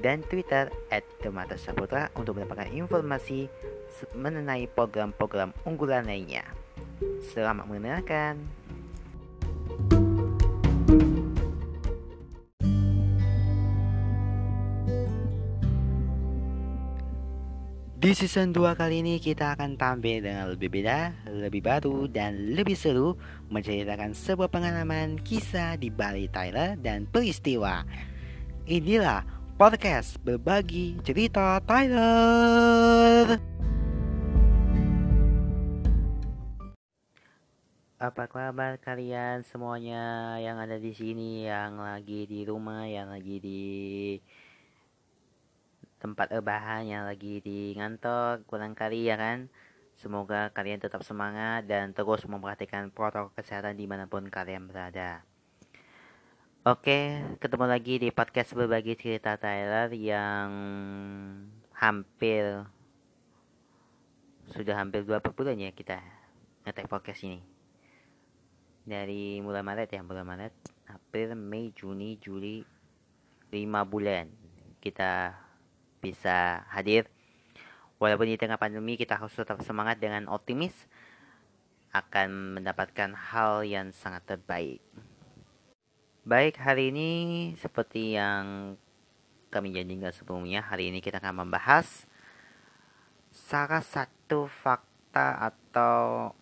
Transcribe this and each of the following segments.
dan Twitter at Demata Saputra untuk mendapatkan informasi mengenai program-program unggulan lainnya. Selamat mendengarkan. Di season 2 kali ini kita akan tampil dengan lebih beda, lebih baru, dan lebih seru Menceritakan sebuah pengalaman, kisah di Bali Tyler, dan peristiwa Inilah podcast berbagi cerita Tyler. Apa kabar kalian semuanya yang ada di sini, yang lagi di rumah, yang lagi di tempat rebahan, yang lagi di ngantor, kurang kali ya kan? Semoga kalian tetap semangat dan terus memperhatikan protokol kesehatan di mana pun kalian berada. Oke, ketemu lagi di podcast berbagi cerita Tyler yang hampir sudah hampir dua bulan ya kita ngetek podcast ini. Dari mulai Maret ya, mulai Maret, April, Mei, Juni, Juli, lima bulan kita bisa hadir. Walaupun di tengah pandemi kita harus tetap semangat dengan optimis akan mendapatkan hal yang sangat terbaik. Baik, hari ini seperti yang kami janjikan sebelumnya, hari ini kita akan membahas salah satu fakta atau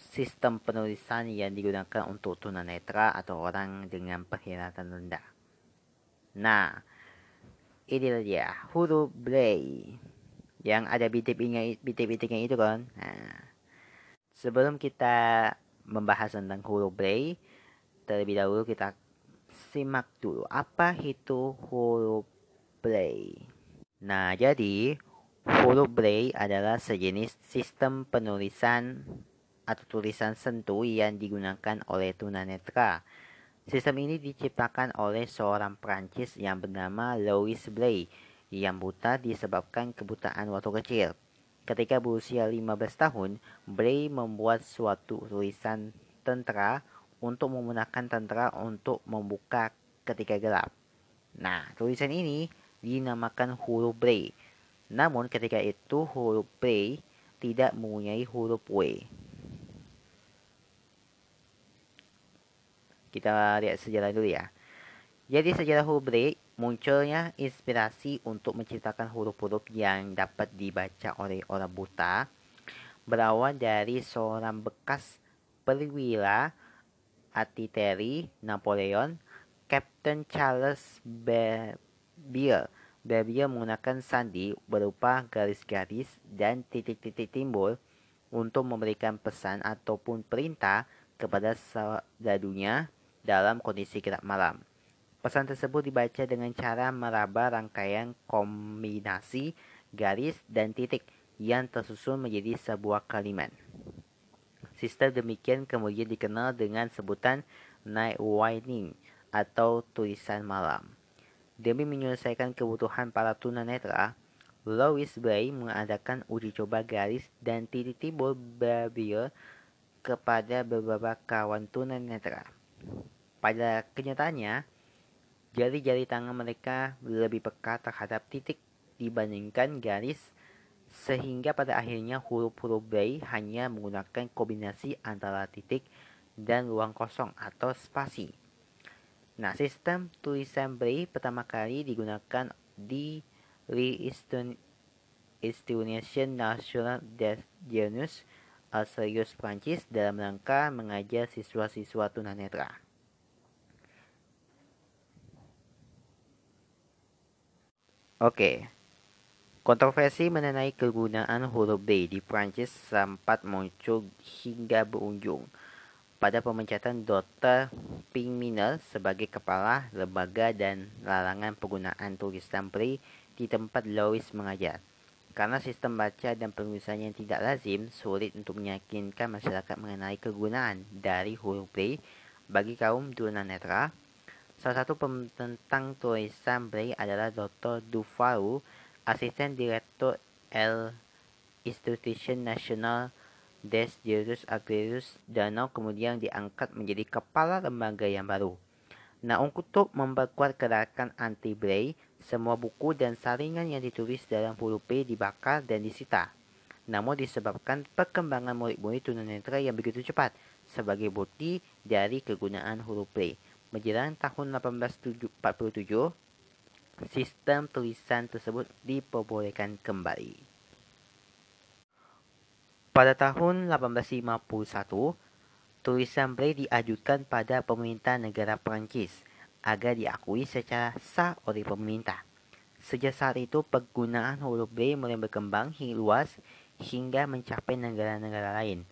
sistem penulisan yang digunakan untuk tunanetra atau orang dengan penglihatan rendah. Nah, ini dia huruf Braille yang ada bintik-bintiknya itu kan. Nah, sebelum kita membahas tentang huruf Braille, terlebih dahulu kita simak dulu apa itu huruf Braille. Nah, jadi huruf Braille adalah sejenis sistem penulisan atau tulisan sentuh yang digunakan oleh tunanetra. Sistem ini diciptakan oleh seorang Prancis yang bernama Louis Braille yang buta disebabkan kebutaan waktu kecil. Ketika berusia 15 tahun, Braille membuat suatu tulisan tentara untuk menggunakan tentara untuk membuka ketika gelap. Nah, tulisan ini dinamakan huruf Braille. Namun ketika itu huruf Braille tidak mempunyai huruf W. Kita lihat sejarah dulu ya. Jadi sejarah huruf Braille munculnya inspirasi untuk menciptakan huruf-huruf yang dapat dibaca oleh orang buta berawal dari seorang bekas perwira arteri Napoleon, Captain Charles Beer. Beer menggunakan sandi berupa garis-garis dan titik-titik timbul untuk memberikan pesan ataupun perintah kepada saudadunya dalam kondisi gelap malam. Pesan tersebut dibaca dengan cara meraba rangkaian kombinasi garis dan titik yang tersusun menjadi sebuah kalimat. Sistem demikian kemudian dikenal dengan sebutan night writing atau tulisan malam. Demi menyelesaikan kebutuhan para tunanetra, Louis Braille mengadakan uji coba garis dan titik timbul Braille kepada beberapa kawan tunanetra. Pada kenyataannya, jari-jari tangan mereka lebih peka terhadap titik dibandingkan garis sehingga pada akhirnya huruf-huruf Braille hanya menggunakan kombinasi antara titik dan ruang kosong atau spasi. Nah, sistem tulisan Braille pertama kali digunakan di Institution National des Genus Alsacius Prancis dalam rangka mengajar siswa-siswa tunanetra. Oke, Kontroversi mengenai kegunaan huruf B di Prancis sempat muncul hingga berujung pada pemecatan Dr. Ping Miner sebagai kepala lembaga dan larangan penggunaan tulisan Braille di tempat Louis mengajar. Karena sistem baca dan penulisannya yang tidak lazim, sulit untuk meyakinkan masyarakat mengenai kegunaan dari huruf Braille bagi kaum tunanetra. Salah satu penentang tulisan Braille adalah Dr. Dufaru, asisten direktur L Institution National des Jurus Agrarius Danau kemudian diangkat menjadi kepala lembaga yang baru. Nah, untuk memperkuat gerakan anti-Braille, semua buku dan saringan yang ditulis dalam huruf B dibakar dan disita. Namun disebabkan perkembangan murid-murid tunanetra yang begitu cepat sebagai bukti dari kegunaan huruf B. Menjelang tahun 1847, sistem tulisan tersebut diperbolehkan kembali. Pada tahun 1851, tulisan Braille diajukan pada pemerintah negara Perancis agar diakui secara sah oleh pemerintah. Sejak saat itu, penggunaan huruf B mulai berkembang hingga luas hingga mencapai negara-negara lain.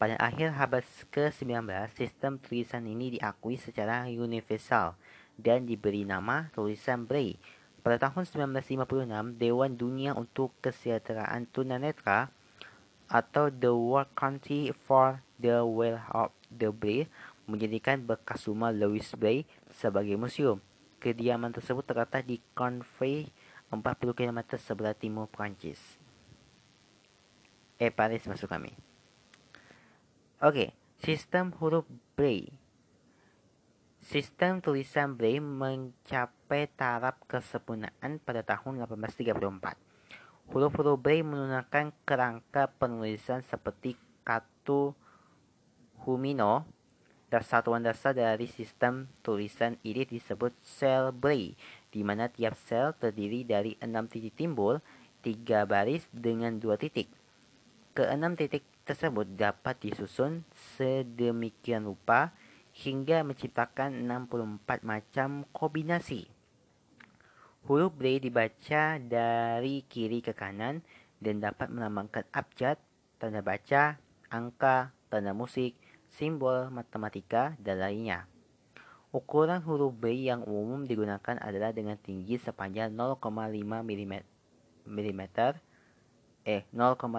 Pada akhir abad ke-19, sistem tulisan ini diakui secara universal dan diberi nama tulisan Braille. Pada tahun 1956, Dewan Dunia untuk Kesejahteraan Tunanetra atau The World Council for the Well of the Braille menjadikan bekas rumah Louis Braille sebagai museum. Kediaman tersebut terletak di Confrey, 40 km sebelah timur Prancis. Eh, Paris masuk kami. Oke, sistem huruf Braille. Sistem tulisan Braille mencapai taraf kesempurnaan pada tahun 1834. Huruf-huruf Braille menggunakan kerangka penulisan seperti katu humino Satuan dasar dari sistem tulisan ini disebut sel Braille, di mana tiap sel terdiri dari enam titik timbul, tiga baris dengan dua titik. Keenam titik tersebut dapat disusun sedemikian rupa hingga menciptakan 64 macam kombinasi. Huruf Braille dibaca dari kiri ke kanan dan dapat melambangkan abjad, tanda baca, angka, tanda musik, simbol matematika, dan lainnya. Ukuran huruf B yang umum digunakan adalah dengan tinggi sepanjang 0,5 mm, eh 0,5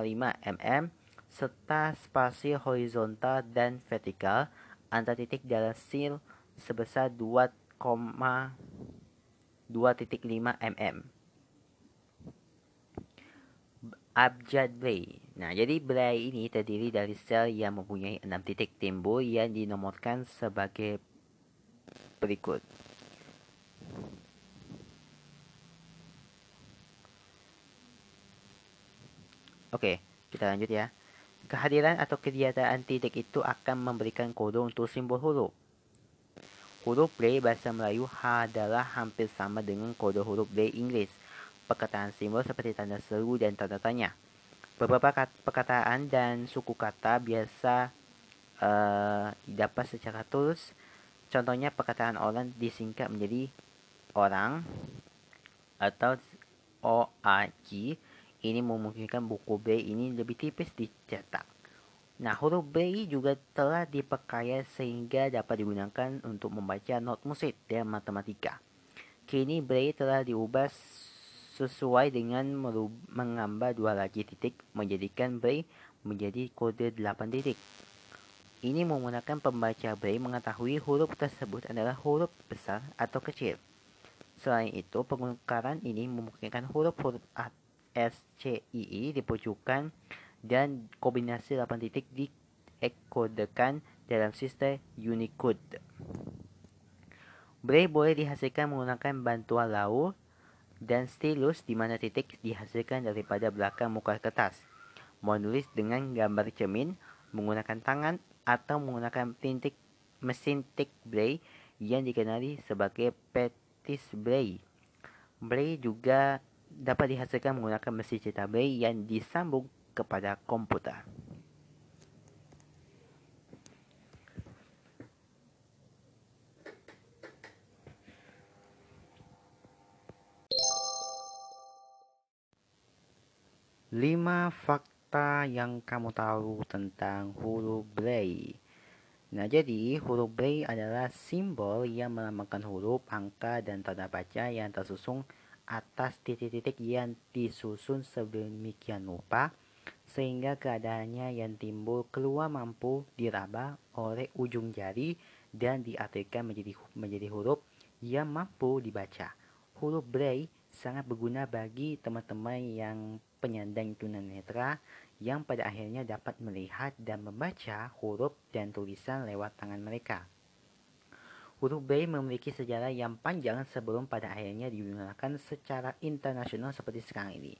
mm serta spasi horizontal dan vertikal antara titik dalam sil sebesar 2,2,5 mm. Abjad Braille Nah, jadi belai ini terdiri dari sel yang mempunyai enam titik timbul yang dinomorkan sebagai berikut. Oke, kita lanjut ya. Kehadiran atau kegiatan titik itu akan memberikan kode untuk simbol huruf. Huruf B bahasa Melayu adalah hampir sama dengan kode huruf B Inggris. Perkataan simbol seperti tanda seru dan tanda tanya. Beberapa perkataan dan suku kata biasa uh, didapat secara tulus. Contohnya perkataan orang disingkat menjadi orang atau OAG. Ini memungkinkan buku B ini lebih tipis dicetak. Nah, huruf B juga telah diperkaya sehingga dapat digunakan untuk membaca not musik dan matematika. Kini Braille telah diubah sesuai dengan menambah dua lagi titik menjadikan Braille menjadi kode 8 titik. Ini menggunakan pembaca Braille mengetahui huruf tersebut adalah huruf besar atau kecil. Selain itu, pengukaran ini memungkinkan huruf-huruf C, I, I dipujukan dan kombinasi 8 titik diekodekan dalam sistem Unicode. Braille boleh dihasilkan menggunakan bantuan laur dan stylus di mana titik dihasilkan daripada belakang muka kertas. Menulis dengan gambar cermin, menggunakan tangan atau menggunakan tintik mesin tik braille yang dikenali sebagai petis braille. Braille juga dapat dihasilkan menggunakan mesin cetak braille yang disambung kepada komputer. Lima fakta yang kamu tahu tentang huruf Braille. Nah, jadi huruf Braille adalah simbol yang melambangkan huruf, angka, dan tanda baca yang tersusun atas titik-titik yang disusun sedemikian rupa sehingga keadaannya yang timbul keluar mampu diraba oleh ujung jari dan diartikan menjadi menjadi huruf yang mampu dibaca. Huruf Braille sangat berguna bagi teman-teman yang penyandang tunanetra yang pada akhirnya dapat melihat dan membaca huruf dan tulisan lewat tangan mereka. Huruf Braille memiliki sejarah yang panjang sebelum pada akhirnya digunakan secara internasional seperti sekarang ini.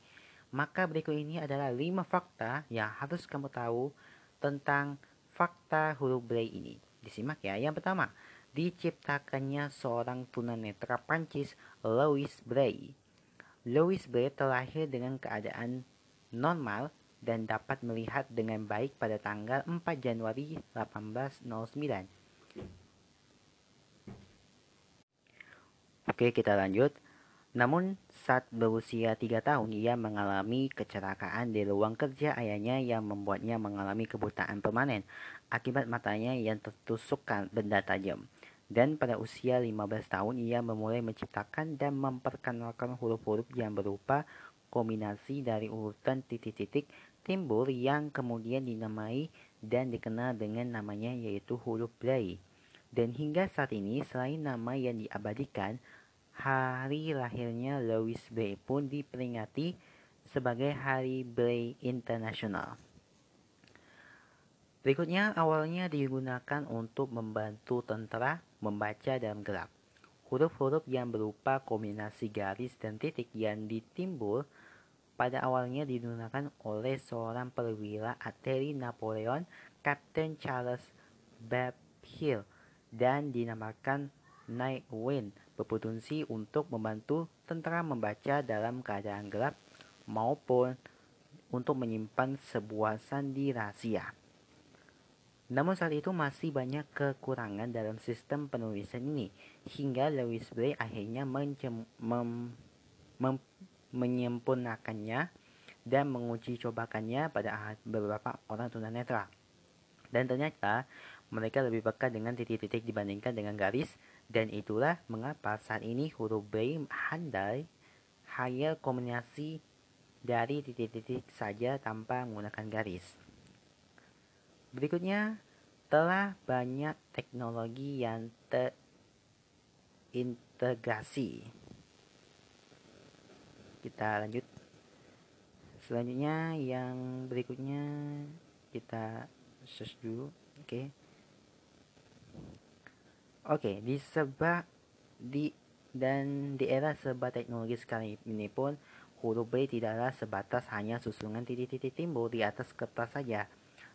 Maka berikut ini adalah 5 fakta yang harus kamu tahu tentang fakta huruf Braille ini. Disimak ya. Yang pertama, diciptakannya seorang tunanetra Prancis, Louis Braille. Louis Braille terlahir dengan keadaan normal dan dapat melihat dengan baik pada tanggal 4 Januari 1809. Oke, kita lanjut. Namun, saat berusia tiga tahun, ia mengalami kecelakaan di ruang kerja ayahnya yang membuatnya mengalami kebutaan permanen akibat matanya yang tertusuk benda tajam. Dan pada usia 15 tahun ia memulai menciptakan dan memperkenalkan huruf-huruf yang berupa kombinasi dari urutan titik-titik timbul yang kemudian dinamai dan dikenal dengan namanya yaitu huruf Braille. Dan hingga saat ini selain nama yang diabadikan, hari lahirnya Louis Braille pun diperingati sebagai Hari Braille Internasional. Berikutnya awalnya digunakan untuk membantu tentara membaca dalam gelap. Huruf-huruf yang berupa kombinasi garis dan titik yang ditimbul pada awalnya digunakan oleh seorang perwira arteri Napoleon, Captain Charles Hill, dan dinamakan Night Wind berpotensi untuk membantu tentara membaca dalam keadaan gelap maupun untuk menyimpan sebuah sandi rahasia. Namun saat itu masih banyak kekurangan dalam sistem penulisan ini, hingga Louis Braille akhirnya mem mem menyempurnakannya dan menguji cobakannya pada beberapa orang tunanetra. Dan ternyata mereka lebih peka dengan titik-titik dibandingkan dengan garis, dan itulah mengapa saat ini huruf Braille handai hanya kombinasi dari titik-titik saja tanpa menggunakan garis. Berikutnya, telah banyak teknologi yang terintegrasi. Kita lanjut. Selanjutnya yang berikutnya kita search dulu, oke. Okay. Oke, okay, di sebab di dan di era serba teknologi sekali ini pun huruf B tidaklah sebatas hanya susunan titik-titik timbul di atas kertas saja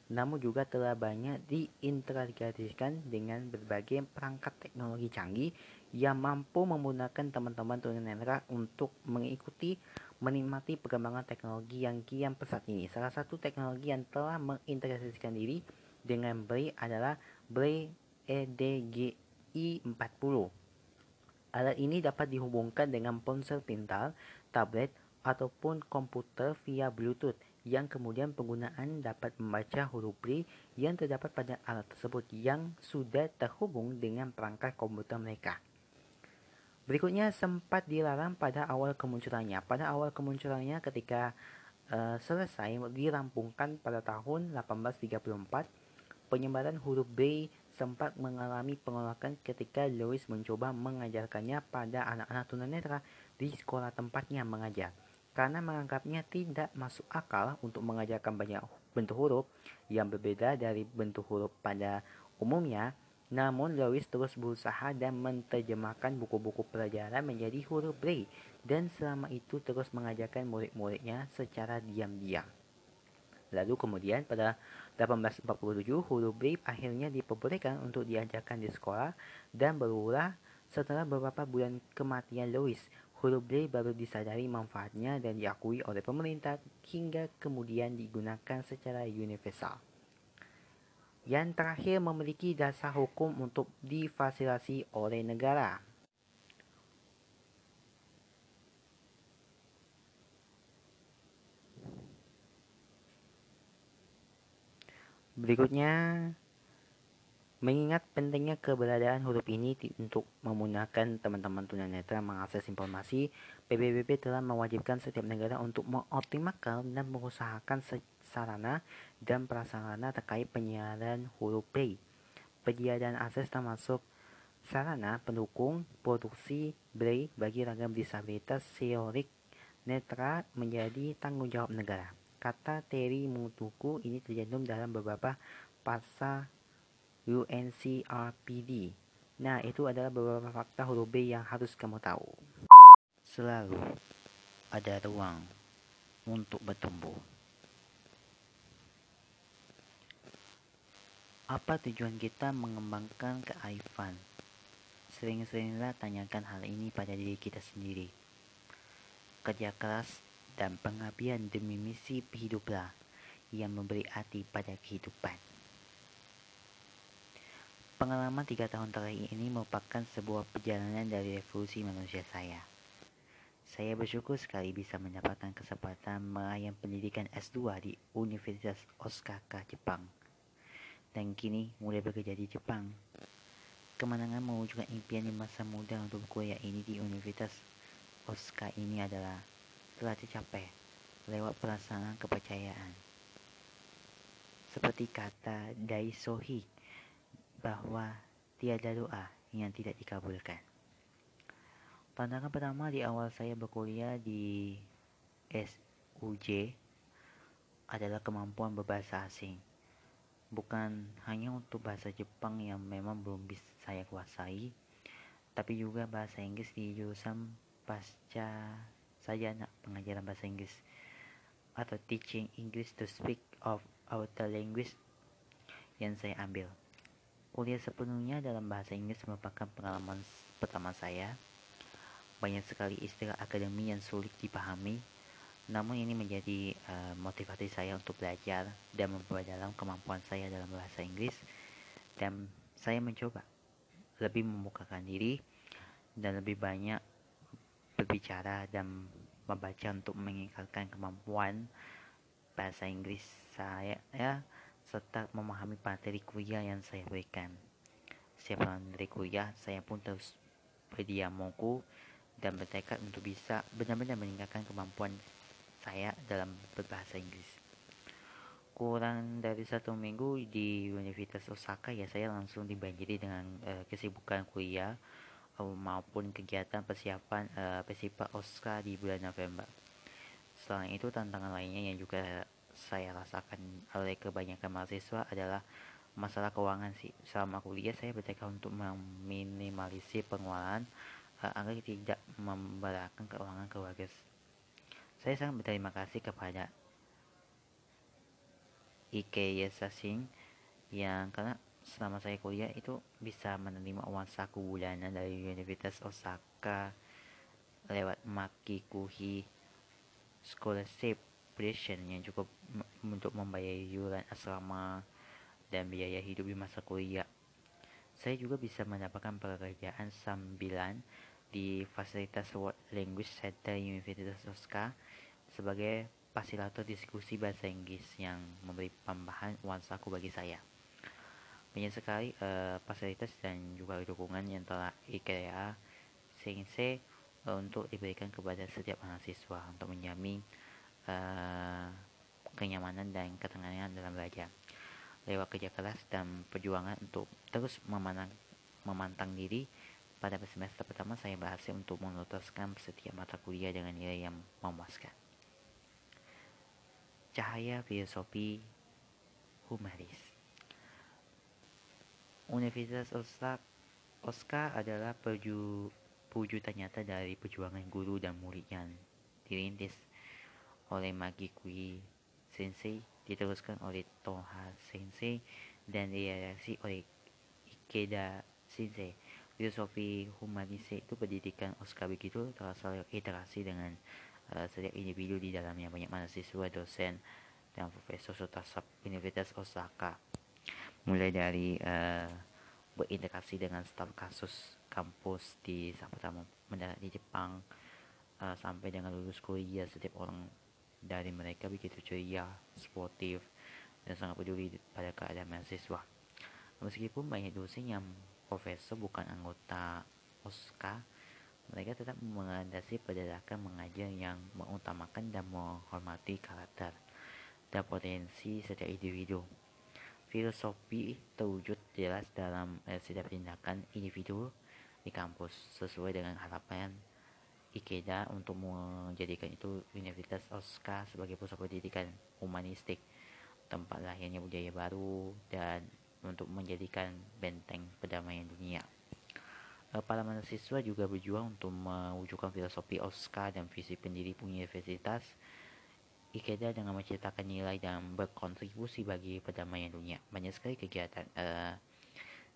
namun juga telah banyak diintegrasikan dengan berbagai perangkat teknologi canggih yang mampu memudahkan teman-teman tunanetra untuk mengikuti menikmati perkembangan teknologi yang kian pesat ini. Salah satu teknologi yang telah mengintegrasikan diri dengan Braille adalah Braille EDGI 40. Alat ini dapat dihubungkan dengan ponsel pintar, tablet, ataupun komputer via Bluetooth yang kemudian penggunaan dapat membaca huruf Braille yang terdapat pada alat tersebut yang sudah terhubung dengan perangkat komputer mereka. Berikutnya sempat dilarang pada awal kemunculannya. Pada awal kemunculannya ketika uh, selesai dirampungkan pada tahun 1834, penyebaran huruf Braille sempat mengalami penolakan ketika Louis mencoba mengajarkannya pada anak-anak tunanetra di sekolah tempatnya mengajar karena menganggapnya tidak masuk akal untuk mengajarkan banyak bentuk huruf yang berbeda dari bentuk huruf pada umumnya. Namun Lewis terus berusaha dan menerjemahkan buku-buku pelajaran menjadi huruf Braille dan selama itu terus mengajarkan murid-muridnya secara diam-diam. Lalu kemudian pada 1847 huruf Braille akhirnya diperbolehkan untuk diajarkan di sekolah dan berulah setelah beberapa bulan kematian Louis huruf Braille baru disadari manfaatnya dan diakui oleh pemerintah hingga kemudian digunakan secara universal. Yang terakhir memiliki dasar hukum untuk difasilitasi oleh negara. Berikutnya Mengingat pentingnya keberadaan huruf ini untuk memudahkan teman-teman tunanetra mengakses informasi, PBB telah mewajibkan setiap negara untuk mengoptimalkan dan mengusahakan sarana dan prasarana terkait penyiaran huruf Braille. Penyediaan akses termasuk sarana pendukung produksi Braille bagi ragam disabilitas seorik netra menjadi tanggung jawab negara. Kata Terry Mutuku ini terjadi dalam beberapa pasal UNCRPD. Nah, itu adalah beberapa fakta huruf B yang harus kamu tahu. Selalu ada ruang untuk bertumbuh. Apa tujuan kita mengembangkan kearifan? Sering-seringlah tanyakan hal ini pada diri kita sendiri. Kerja keras dan pengabdian demi misi hiduplah yang memberi arti pada kehidupan. Pengalaman tiga tahun terakhir ini merupakan sebuah perjalanan dari revolusi manusia saya. Saya bersyukur sekali bisa mendapatkan kesempatan meraih pendidikan S2 di Universitas Osaka, Jepang. Dan kini mulai bekerja di Jepang. Kemenangan mewujudkan impian di masa muda untuk kuliah ini di Universitas Osaka ini adalah telah dicapai lewat perasaan kepercayaan. Seperti kata Daisohi bahwa tiada doa yang tidak dikabulkan. Tantangan pertama di awal saya berkuliah di SUJ adalah kemampuan berbahasa asing. Bukan hanya untuk bahasa Jepang yang memang belum bisa saya kuasai, tapi juga bahasa Inggris di jurusan pasca saya nak pengajaran bahasa Inggris atau teaching English to speak of outer language yang saya ambil. Kuliah sepenuhnya dalam bahasa Inggris merupakan pengalaman pertama saya. Banyak sekali istilah akademi yang sulit dipahami, namun ini menjadi uh, motivasi saya untuk belajar dan memperdalam kemampuan saya dalam bahasa Inggris. Dan saya mencoba lebih membukakan diri dan lebih banyak berbicara dan membaca untuk meningkatkan kemampuan bahasa Inggris saya ya serta memahami materi kuliah yang saya berikan. Setiap materi kuliah, saya pun terus berdiam moku dan bertekad untuk bisa benar-benar meningkatkan kemampuan saya dalam berbahasa Inggris. Kurang dari satu minggu di Universitas Osaka ya saya langsung dibanjiri dengan uh, kesibukan kuliah maupun kegiatan persiapan uh, festival Osaka di bulan November. Selain itu tantangan lainnya yang juga saya rasakan oleh kebanyakan mahasiswa adalah masalah keuangan sih. Selama kuliah saya bertekad untuk meminimalisir pengeluaran uh, agar tidak memberatkan keuangan keluarga. Saya sangat berterima kasih kepada Ike Sasing yang karena selama saya kuliah itu bisa menerima uang saku bulanan dari Universitas Osaka lewat Maki Kuhi Scholarship Foundation yang cukup untuk membayar iuran asrama dan biaya hidup di masa kuliah. Saya juga bisa mendapatkan pekerjaan sambilan di Fasilitas World Language Center Universitas Osaka sebagai fasilitator diskusi bahasa Inggris yang memberi tambahan uang saku bagi saya. Banyak sekali uh, fasilitas dan juga dukungan yang telah IKEA sehingga uh, untuk diberikan kepada setiap mahasiswa untuk menjamin uh, kenyamanan dan ketenangan dalam belajar. Lewat kerja keras dan perjuangan untuk terus memandang, memantang diri pada semester pertama saya berhasil untuk menutaskan setiap mata kuliah dengan nilai yang memuaskan. Cahaya filosofi humanis Universitas Osaka adalah perju, perwujudan nyata dari perjuangan guru dan murid yang dirintis oleh Magi Kui Sensei, diteruskan oleh Toha Sensei, dan direaksi oleh Ikeda Sensei. Filosofi humanis itu pendidikan Oscar begitu terasa iterasi dengan uh, setiap individu di dalamnya banyak mahasiswa, dosen, dan profesor serta sub Universitas Osaka. Mulai dari uh, berinteraksi dengan staf kasus kampus di pertama mendarat di Jepang uh, sampai dengan lulus kuliah setiap orang dari mereka begitu ceria, sportif, dan sangat peduli pada keadaan mahasiswa. Meskipun banyak dosen yang profesor bukan anggota OSKA, mereka tetap mengandasi pergerakan mengajar yang mengutamakan dan menghormati karakter dan potensi setiap individu. Filosofi terwujud jelas dalam eh, setiap tindakan individu di kampus sesuai dengan harapan Ikeda untuk menjadikan itu Universitas Osaka sebagai pusat pendidikan humanistik, tempat lahirnya budaya baru, dan untuk menjadikan benteng perdamaian dunia. Eh, para mahasiswa juga berjuang untuk mewujudkan filosofi Osaka dan visi pendiri universitas Ikeda dengan menciptakan nilai dan berkontribusi bagi perdamaian dunia. Banyak sekali kegiatan uh,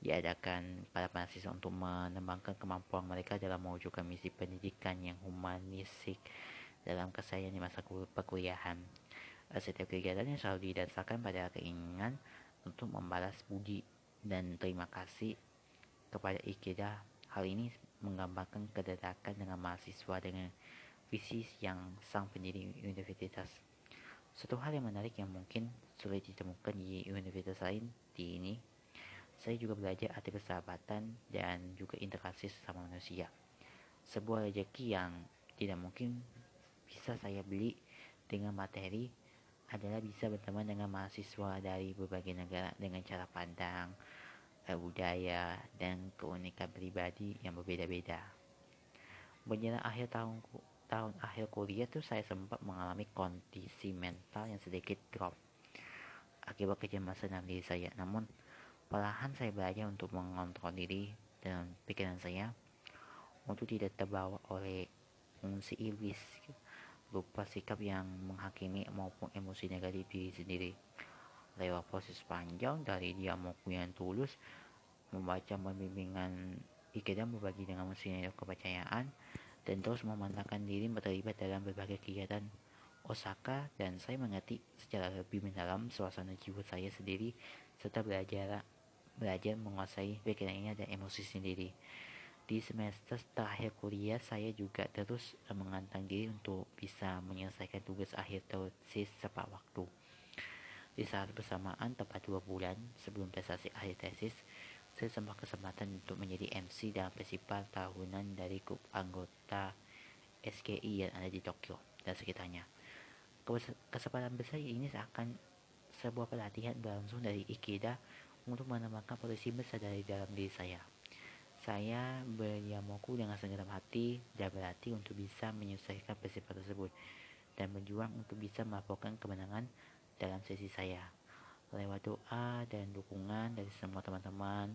diadakan para mahasiswa untuk mengembangkan kemampuan mereka dalam mewujudkan misi pendidikan yang humanistik dalam keseharian di masa perkuliahan. Uh, setiap kegiatan yang selalu didasarkan pada keinginan untuk membalas budi dan terima kasih kepada Ikeda. Hal ini menggambarkan kededakan dengan mahasiswa dengan visi yang sang pendiri universitas satu hal yang menarik yang mungkin sulit ditemukan di universitas lain di ini, saya juga belajar arti persahabatan dan juga interaksi sesama manusia. Sebuah rezeki yang tidak mungkin bisa saya beli dengan materi adalah bisa berteman dengan mahasiswa dari berbagai negara dengan cara pandang, eh, budaya, dan keunikan pribadi yang berbeda-beda. Menjelang akhir tahunku tahun akhir kuliah tuh saya sempat mengalami kondisi mental yang sedikit drop akibat kecemasan dalam diri saya. Namun, perlahan saya belajar untuk mengontrol diri dan pikiran saya untuk tidak terbawa oleh fungsi iblis lupa sikap yang menghakimi maupun emosi negatif diri sendiri. Lewat proses panjang dari dialogku yang tulus, membaca pembimbingan dan berbagi dengan mesin kepercayaan, dan terus memantapkan diri terlibat dalam berbagai kegiatan Osaka dan saya mengerti secara lebih mendalam suasana jiwa saya sendiri serta belajar belajar menguasai pikirannya dan emosi sendiri. Di semester terakhir kuliah saya juga terus mengantang diri untuk bisa menyelesaikan tugas akhir tesis tepat waktu. Di saat bersamaan tepat dua bulan sebelum prestasi akhir tesis, saya sempat kesempatan untuk menjadi MC dalam festival tahunan dari grup anggota SKI yang ada di Tokyo dan sekitarnya. Kesempatan besar ini seakan sebuah pelatihan berlangsung dari Ikeda untuk menambahkan posisi besar dari dalam diri saya. Saya beryamoku dengan segenap hati dan berarti untuk bisa menyelesaikan festival tersebut dan berjuang untuk bisa melaporkan kemenangan dalam sesi saya lewat doa dan dukungan dari semua teman-teman,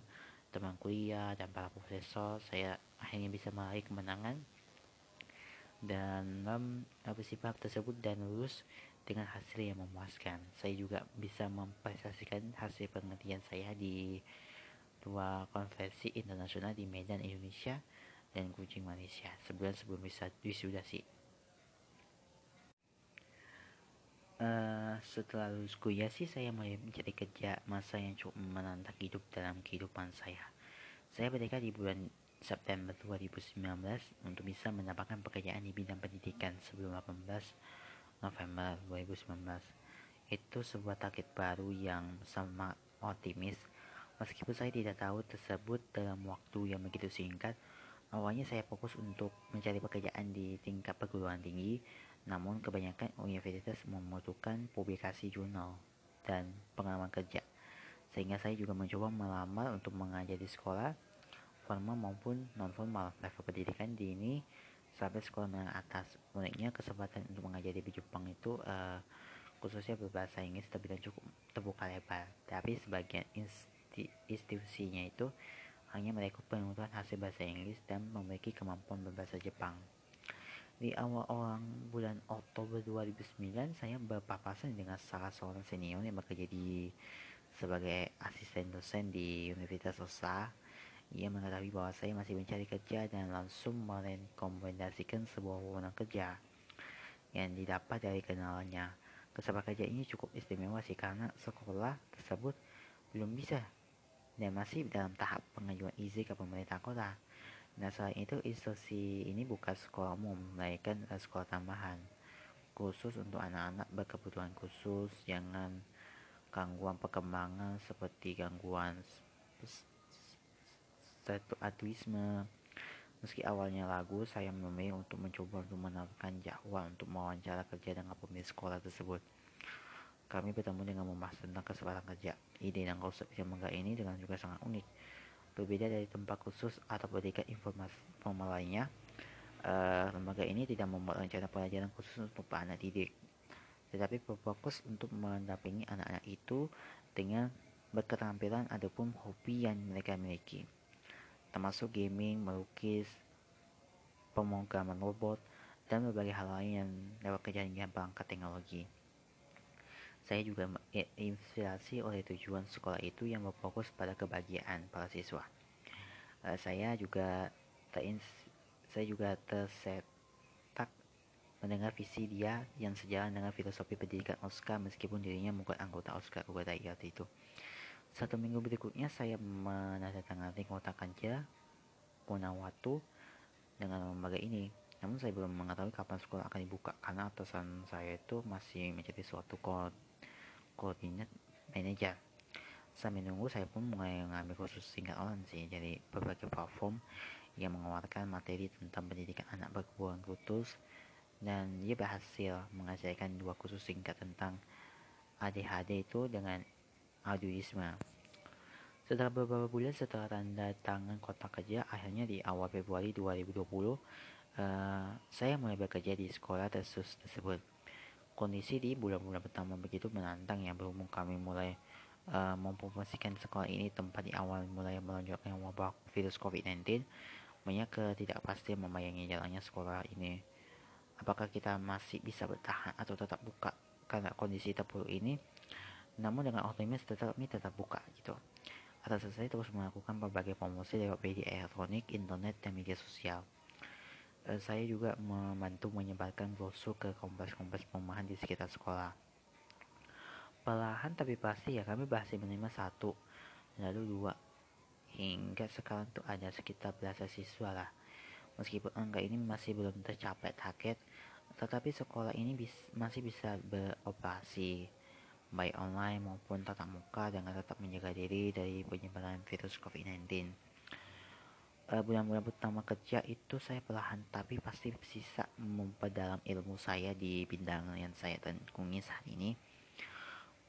teman kuliah dan para profesor, saya akhirnya bisa meraih kemenangan dan bersifat tersebut dan lulus dengan hasil yang memuaskan. Saya juga bisa mempresentasikan hasil penelitian saya di dua konferensi internasional di Medan, Indonesia dan Kucing, Malaysia sebulan sebelum wisuda sih. Uh, setelah lulus kuliah sih saya mulai mencari kerja masa yang cukup menantang hidup dalam kehidupan saya. Saya berdekat di bulan September 2019 untuk bisa mendapatkan pekerjaan di bidang pendidikan sebelum 18 November 2019. Itu sebuah target baru yang sangat optimis. Meskipun saya tidak tahu tersebut dalam waktu yang begitu singkat, awalnya saya fokus untuk mencari pekerjaan di tingkat perguruan tinggi namun kebanyakan universitas membutuhkan publikasi jurnal dan pengalaman kerja. Sehingga saya juga mencoba melamar untuk mengajar di sekolah formal maupun non formal level pendidikan di ini sampai sekolah menengah atas. Uniknya kesempatan untuk mengajar di Jepang itu uh, khususnya berbahasa Inggris terbilang cukup terbuka lebar. Tapi sebagian institusinya itu hanya merekrut penuturan hasil bahasa Inggris dan memiliki kemampuan berbahasa Jepang. Di awal orang bulan Oktober 2009, saya berpapasan dengan salah seorang senior yang bekerja di sebagai asisten dosen di Universitas Osa. Ia mengetahui bahwa saya masih mencari kerja dan langsung merekomendasikan sebuah wewenang kerja yang didapat dari kenalannya. Kesempatan kerja ini cukup istimewa sih karena sekolah tersebut belum bisa dan masih dalam tahap pengajuan izin ke pemerintah kota. Nah selain itu institusi ini bukan sekolah umum, melainkan sekolah tambahan khusus untuk anak-anak berkebutuhan khusus, jangan gangguan perkembangan seperti gangguan statuisme. Meski awalnya lagu, saya memilih untuk mencoba untuk menawarkan jadwal untuk mewawancara kerja dengan pemilik sekolah tersebut. Kami bertemu dengan membahas tentang kesempatan kerja. Ide dan konsep yang menggak ini dengan juga sangat unik. Berbeda dari tempat khusus atau pendidikan informasi formal lainnya, uh, lembaga ini tidak membuat rencana pelajaran khusus untuk anak didik, tetapi berfokus untuk mendampingi anak-anak itu dengan berketerampilan ataupun hobi yang mereka miliki termasuk gaming, melukis, pemrograman robot, dan berbagai hal lain yang dapat kejadian perangkat teknologi. Saya juga terinspirasi oleh tujuan sekolah itu yang berfokus pada kebahagiaan para siswa. Uh, saya juga saya juga tersetak mendengar visi dia yang sejalan dengan filosofi pendidikan Oscar meskipun dirinya bukan anggota Oscar Ugata itu. Satu minggu berikutnya saya menandatangani kontrak kerja Punawatu dengan lembaga ini. Namun saya belum mengetahui kapan sekolah akan dibuka karena atasan saya itu masih menjadi suatu koordinat manajer. Sambil menunggu saya pun mulai mengambil kursus singkat online sih jadi berbagai platform yang mengeluarkan materi tentang pendidikan anak berkebutuhan khusus dan dia berhasil mengajarkan dua kursus singkat tentang ADHD itu dengan Audioisme. Setelah beberapa bulan setelah tanda tangan kotak kerja, akhirnya di awal Februari 2020, uh, eh, saya mulai bekerja di sekolah tersebut. Kondisi di bulan-bulan pertama begitu menantang ya berhubung kami mulai uh, mempromosikan sekolah ini tempat di awal mulai melonjaknya wabah virus COVID-19, banyak ketidakpastian membayangi jalannya sekolah ini. Apakah kita masih bisa bertahan atau tetap buka karena kondisi terpuruk ini? Namun dengan optimis tetap kami tetap buka gitu. Atas saya terus melakukan berbagai promosi lewat media elektronik, internet, dan media sosial. E, saya juga membantu menyebarkan brosur ke kompleks-kompleks perumahan di sekitar sekolah. Perlahan tapi pasti ya kami berhasil menerima satu, lalu dua, hingga sekarang tuh ada sekitar belasan siswa lah. Meskipun angka ini masih belum tercapai target, tetapi sekolah ini bis, masih bisa beroperasi baik online maupun tatap muka dengan tetap menjaga diri dari penyebaran virus COVID-19. Uh, bulan-bulan pertama kerja itu saya perlahan tapi pasti bisa memperdalam ilmu saya di bidang yang saya tekuni saat ini.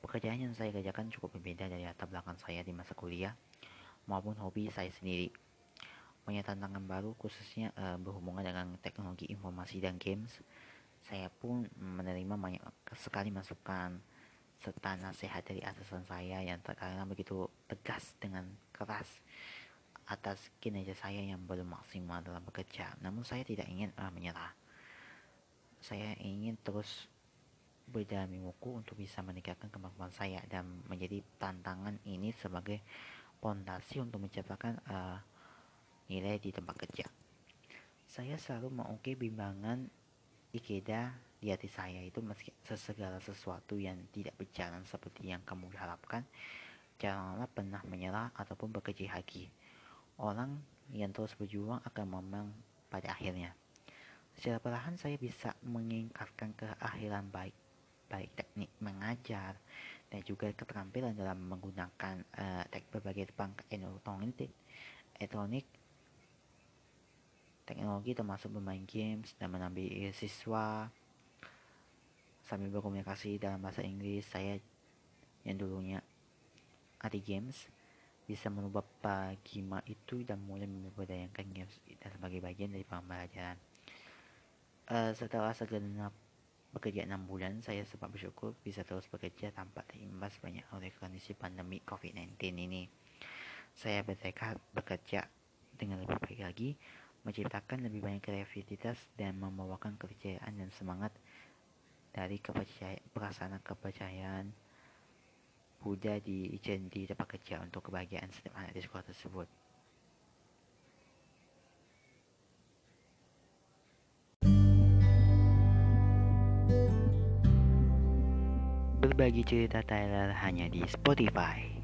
Pekerjaan yang saya kerjakan cukup berbeda dari latar belakang saya di masa kuliah maupun hobi saya sendiri. Punya tantangan baru khususnya uh, berhubungan dengan teknologi informasi dan games. Saya pun menerima banyak sekali masukan serta nasihat dari atasan saya yang terkadang begitu tegas dengan keras atas kinerja saya yang belum maksimal dalam bekerja. Namun saya tidak ingin uh, menyerah. Saya ingin terus berjalan mingguku untuk bisa meningkatkan kemampuan saya dan menjadi tantangan ini sebagai fondasi untuk menciptakan uh, nilai di tempat kerja. Saya selalu mengukir bimbangan Ikeda di hati saya itu meski sesegala sesuatu yang tidak berjalan seperti yang kamu harapkan, janganlah pernah menyerah ataupun berkecil hati. Orang yang terus berjuang akan memang pada akhirnya. Secara perlahan saya bisa meningkatkan keahlian baik, baik teknik mengajar dan juga keterampilan dalam menggunakan uh, berbagai perangkat elektronik, elektronik teknologi termasuk bermain games dan menambil siswa sambil berkomunikasi dalam bahasa Inggris saya yang dulunya anti games bisa merubah pagima itu dan mulai memperdayakan games dan sebagai bagian dari pembelajaran. Uh, setelah segenap bekerja enam bulan saya sempat bersyukur bisa terus bekerja tanpa terimbas banyak oleh kondisi pandemi COVID-19 ini. Saya bertekad bekerja dengan lebih baik lagi menciptakan lebih banyak kreativitas dan membawakan kepercayaan dan semangat dari kepercayaan perasaan kepercayaan Buddha di di tempat kerja untuk kebahagiaan setiap anak di sekolah tersebut. Berbagi cerita Tyler hanya di Spotify.